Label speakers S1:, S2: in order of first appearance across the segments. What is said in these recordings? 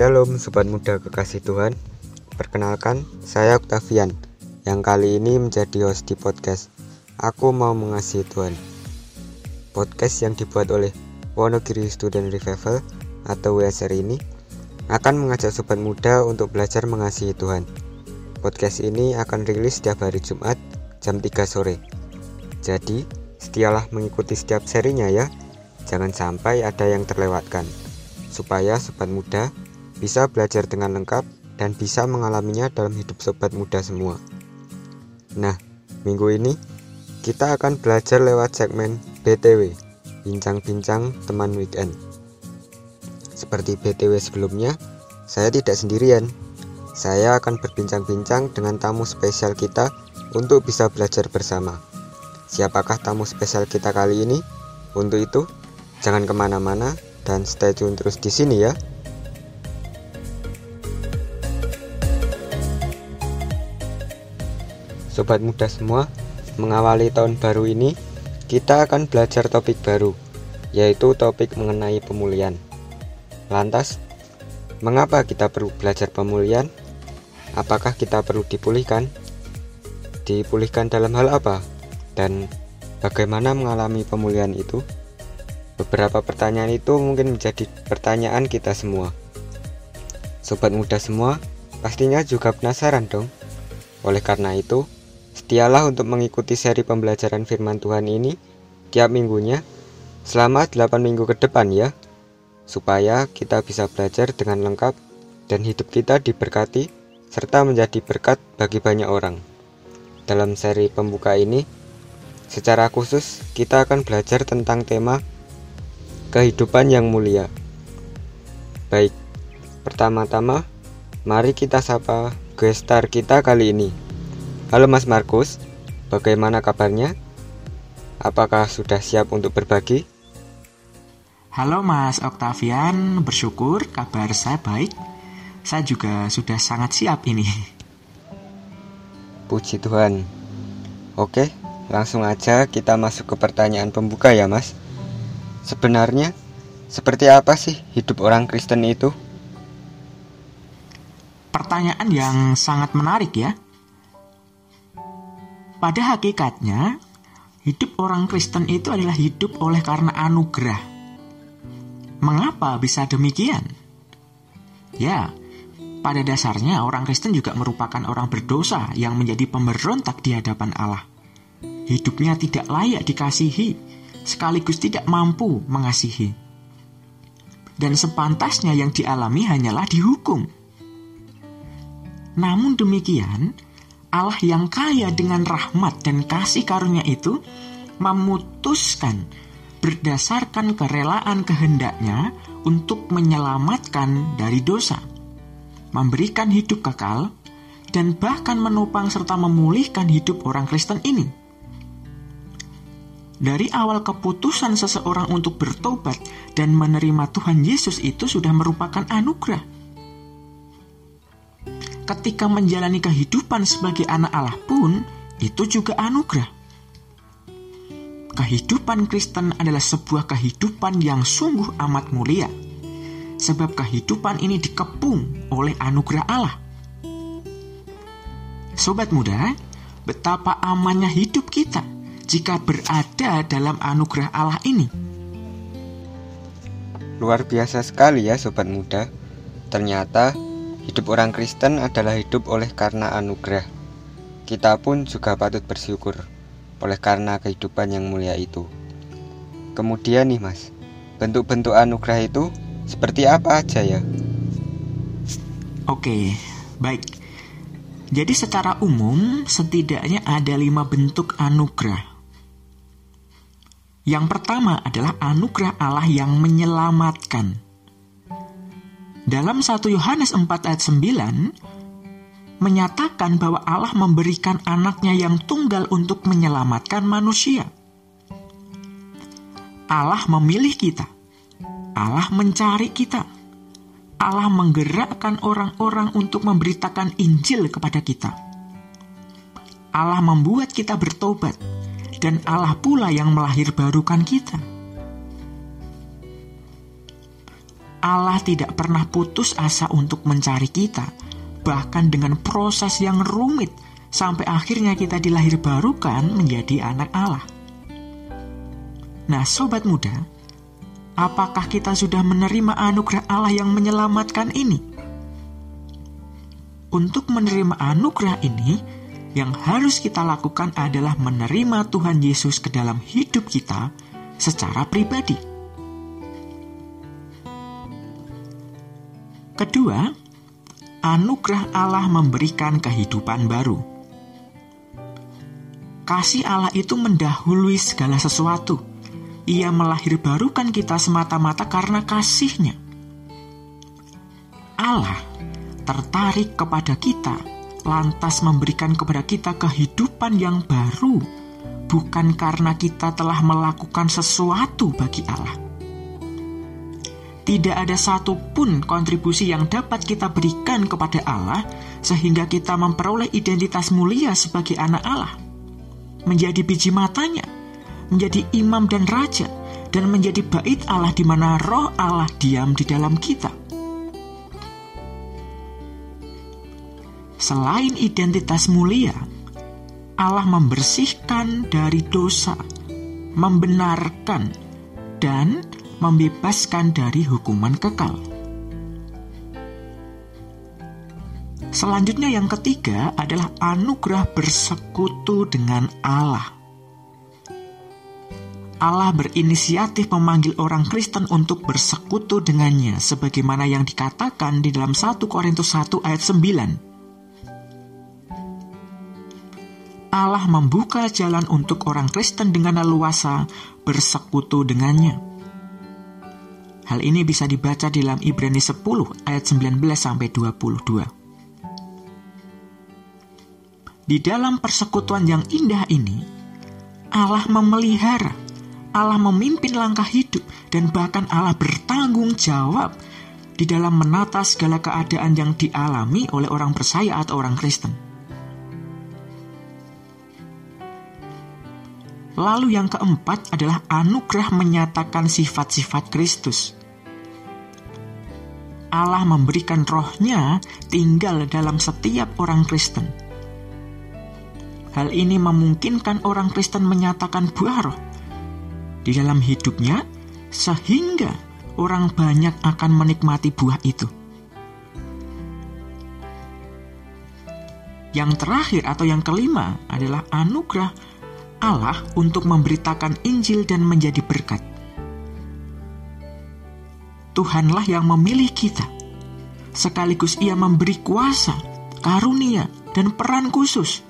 S1: Shalom Sobat Muda Kekasih Tuhan Perkenalkan, saya Octavian Yang kali ini menjadi host di podcast Aku Mau Mengasihi Tuhan Podcast yang dibuat oleh Wonogiri Student Revival atau WSR ini akan mengajak sobat muda untuk belajar mengasihi Tuhan. Podcast ini akan rilis setiap hari Jumat jam 3 sore. Jadi, setialah mengikuti setiap serinya ya. Jangan sampai ada yang terlewatkan. Supaya sobat muda bisa belajar dengan lengkap dan bisa mengalaminya dalam hidup sobat muda semua. Nah, minggu ini kita akan belajar lewat segmen BTW, bincang-bincang teman weekend. Seperti BTW sebelumnya, saya tidak sendirian. Saya akan berbincang-bincang dengan tamu spesial kita untuk bisa belajar bersama. Siapakah tamu spesial kita kali ini? Untuk itu, jangan ke mana-mana dan stay tune terus di sini ya. Sobat muda semua, mengawali tahun baru ini, kita akan belajar topik baru, yaitu topik mengenai pemulihan. Lantas, mengapa kita perlu belajar pemulihan? Apakah kita perlu dipulihkan? Dipulihkan dalam hal apa? Dan bagaimana mengalami pemulihan itu? Beberapa pertanyaan itu mungkin menjadi pertanyaan kita semua. Sobat muda semua, pastinya juga penasaran dong. Oleh karena itu, Setialah untuk mengikuti seri pembelajaran firman Tuhan ini tiap minggunya selama 8 minggu ke depan ya. Supaya kita bisa belajar dengan lengkap dan hidup kita diberkati serta menjadi berkat bagi banyak orang. Dalam seri pembuka ini, secara khusus kita akan belajar tentang tema kehidupan yang mulia. Baik, pertama-tama mari kita sapa gestar kita kali ini. Halo Mas Markus, bagaimana kabarnya? Apakah sudah siap untuk berbagi?
S2: Halo Mas Octavian, bersyukur kabar saya baik. Saya juga sudah sangat siap ini.
S1: Puji Tuhan. Oke, langsung aja kita masuk ke pertanyaan pembuka ya Mas. Sebenarnya, seperti apa sih hidup orang Kristen itu?
S2: Pertanyaan yang sangat menarik ya. Pada hakikatnya, hidup orang Kristen itu adalah hidup oleh karena anugerah. Mengapa bisa demikian? Ya, pada dasarnya orang Kristen juga merupakan orang berdosa yang menjadi pemberontak di hadapan Allah. Hidupnya tidak layak dikasihi, sekaligus tidak mampu mengasihi. Dan sepantasnya yang dialami hanyalah dihukum. Namun demikian, Allah yang kaya dengan rahmat dan kasih karunia itu memutuskan berdasarkan kerelaan kehendaknya untuk menyelamatkan dari dosa, memberikan hidup kekal, dan bahkan menopang serta memulihkan hidup orang Kristen ini. Dari awal keputusan seseorang untuk bertobat dan menerima Tuhan Yesus itu sudah merupakan anugerah ketika menjalani kehidupan sebagai anak Allah pun itu juga anugerah. Kehidupan Kristen adalah sebuah kehidupan yang sungguh amat mulia, sebab kehidupan ini dikepung oleh anugerah Allah. Sobat muda, betapa amannya hidup kita jika berada dalam anugerah Allah ini.
S1: Luar biasa sekali ya sobat muda. Ternyata Hidup orang Kristen adalah hidup oleh karena anugerah. Kita pun juga patut bersyukur oleh karena kehidupan yang mulia itu. Kemudian nih mas, bentuk-bentuk anugerah itu seperti apa aja ya?
S2: Oke, baik. Jadi secara umum setidaknya ada lima bentuk anugerah. Yang pertama adalah anugerah Allah yang menyelamatkan. Dalam 1 Yohanes 4 ayat 9 menyatakan bahwa Allah memberikan anaknya yang tunggal untuk menyelamatkan manusia. Allah memilih kita. Allah mencari kita. Allah menggerakkan orang-orang untuk memberitakan Injil kepada kita. Allah membuat kita bertobat dan Allah pula yang melahirbarukan kita. Allah tidak pernah putus asa untuk mencari kita, bahkan dengan proses yang rumit, sampai akhirnya kita dilahir barukan menjadi anak Allah. Nah, sobat muda, apakah kita sudah menerima anugerah Allah yang menyelamatkan ini? Untuk menerima anugerah ini, yang harus kita lakukan adalah menerima Tuhan Yesus ke dalam hidup kita secara pribadi. Kedua, anugerah Allah memberikan kehidupan baru. Kasih Allah itu mendahului segala sesuatu. Ia melahirbarukan kita semata-mata karena kasihnya. Allah tertarik kepada kita, lantas memberikan kepada kita kehidupan yang baru, bukan karena kita telah melakukan sesuatu bagi Allah tidak ada satupun kontribusi yang dapat kita berikan kepada Allah sehingga kita memperoleh identitas mulia sebagai anak Allah. Menjadi biji matanya, menjadi imam dan raja, dan menjadi bait Allah di mana roh Allah diam di dalam kita. Selain identitas mulia, Allah membersihkan dari dosa, membenarkan, dan membebaskan dari hukuman kekal. Selanjutnya yang ketiga adalah anugerah bersekutu dengan Allah. Allah berinisiatif memanggil orang Kristen untuk bersekutu dengannya sebagaimana yang dikatakan di dalam 1 Korintus 1 ayat 9. Allah membuka jalan untuk orang Kristen dengan leluasa bersekutu dengannya. Hal ini bisa dibaca di dalam Ibrani 10 ayat 19 sampai 22. Di dalam persekutuan yang indah ini, Allah memelihara, Allah memimpin langkah hidup, dan bahkan Allah bertanggung jawab di dalam menata segala keadaan yang dialami oleh orang percaya atau orang Kristen. Lalu yang keempat adalah anugerah menyatakan sifat-sifat Kristus. Allah memberikan rohnya tinggal dalam setiap orang Kristen. Hal ini memungkinkan orang Kristen menyatakan buah roh di dalam hidupnya sehingga orang banyak akan menikmati buah itu. Yang terakhir atau yang kelima adalah anugerah Allah untuk memberitakan Injil dan menjadi berkat. Tuhanlah yang memilih kita. Sekaligus ia memberi kuasa, karunia, dan peran khusus.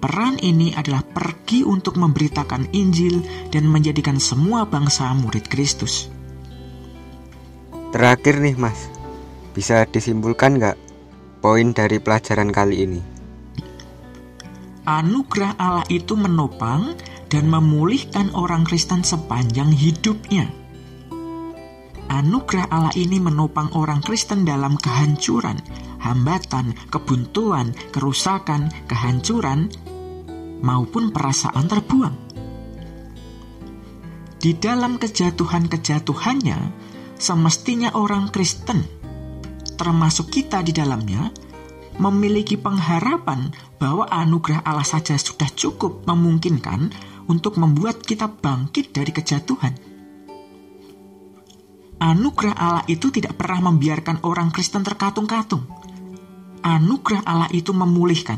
S2: Peran ini adalah pergi untuk memberitakan Injil dan menjadikan semua bangsa murid Kristus.
S1: Terakhir nih mas, bisa disimpulkan nggak poin dari pelajaran kali ini?
S2: Anugerah Allah itu menopang dan memulihkan orang Kristen sepanjang hidupnya anugerah Allah ini menopang orang Kristen dalam kehancuran, hambatan, kebuntuan, kerusakan, kehancuran, maupun perasaan terbuang. Di dalam kejatuhan-kejatuhannya, semestinya orang Kristen, termasuk kita di dalamnya, memiliki pengharapan bahwa anugerah Allah saja sudah cukup memungkinkan untuk membuat kita bangkit dari kejatuhan Anugerah Allah itu tidak pernah membiarkan orang Kristen terkatung-katung. Anugerah Allah itu memulihkan.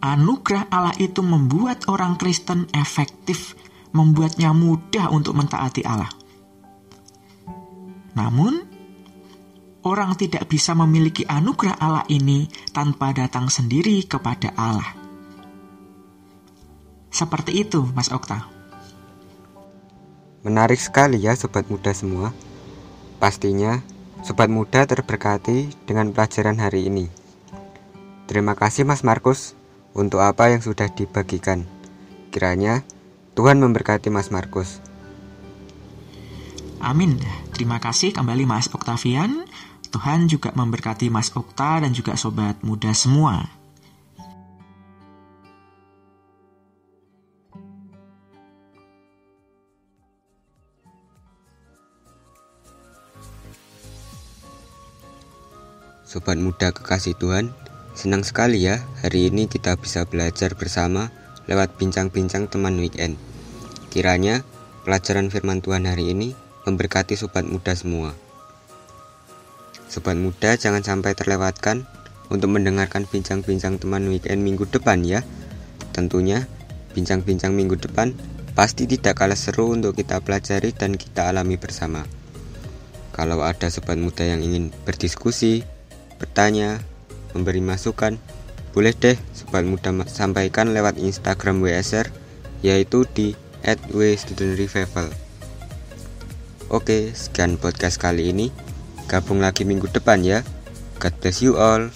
S2: Anugerah Allah itu membuat orang Kristen efektif, membuatnya mudah untuk mentaati Allah. Namun, orang tidak bisa memiliki anugerah Allah ini tanpa datang sendiri kepada Allah. Seperti itu, Mas Okta.
S1: Menarik sekali ya sobat muda semua. Pastinya sobat muda terberkati dengan pelajaran hari ini. Terima kasih Mas Markus untuk apa yang sudah dibagikan. Kiranya Tuhan memberkati Mas Markus.
S2: Amin. Terima kasih kembali Mas Oktavian. Tuhan juga memberkati Mas Okta dan juga sobat muda semua.
S1: Sobat muda kekasih Tuhan, senang sekali ya hari ini kita bisa belajar bersama lewat bincang-bincang teman weekend. Kiranya pelajaran firman Tuhan hari ini memberkati sobat muda semua. Sobat muda jangan sampai terlewatkan untuk mendengarkan bincang-bincang teman weekend minggu depan ya. Tentunya bincang-bincang minggu depan pasti tidak kalah seru untuk kita pelajari dan kita alami bersama. Kalau ada sobat muda yang ingin berdiskusi, bertanya, memberi masukan, boleh deh sobat muda sampaikan lewat Instagram WSR yaitu di @wstudentrevival. Oke, sekian podcast kali ini. Gabung lagi minggu depan ya. God bless you all.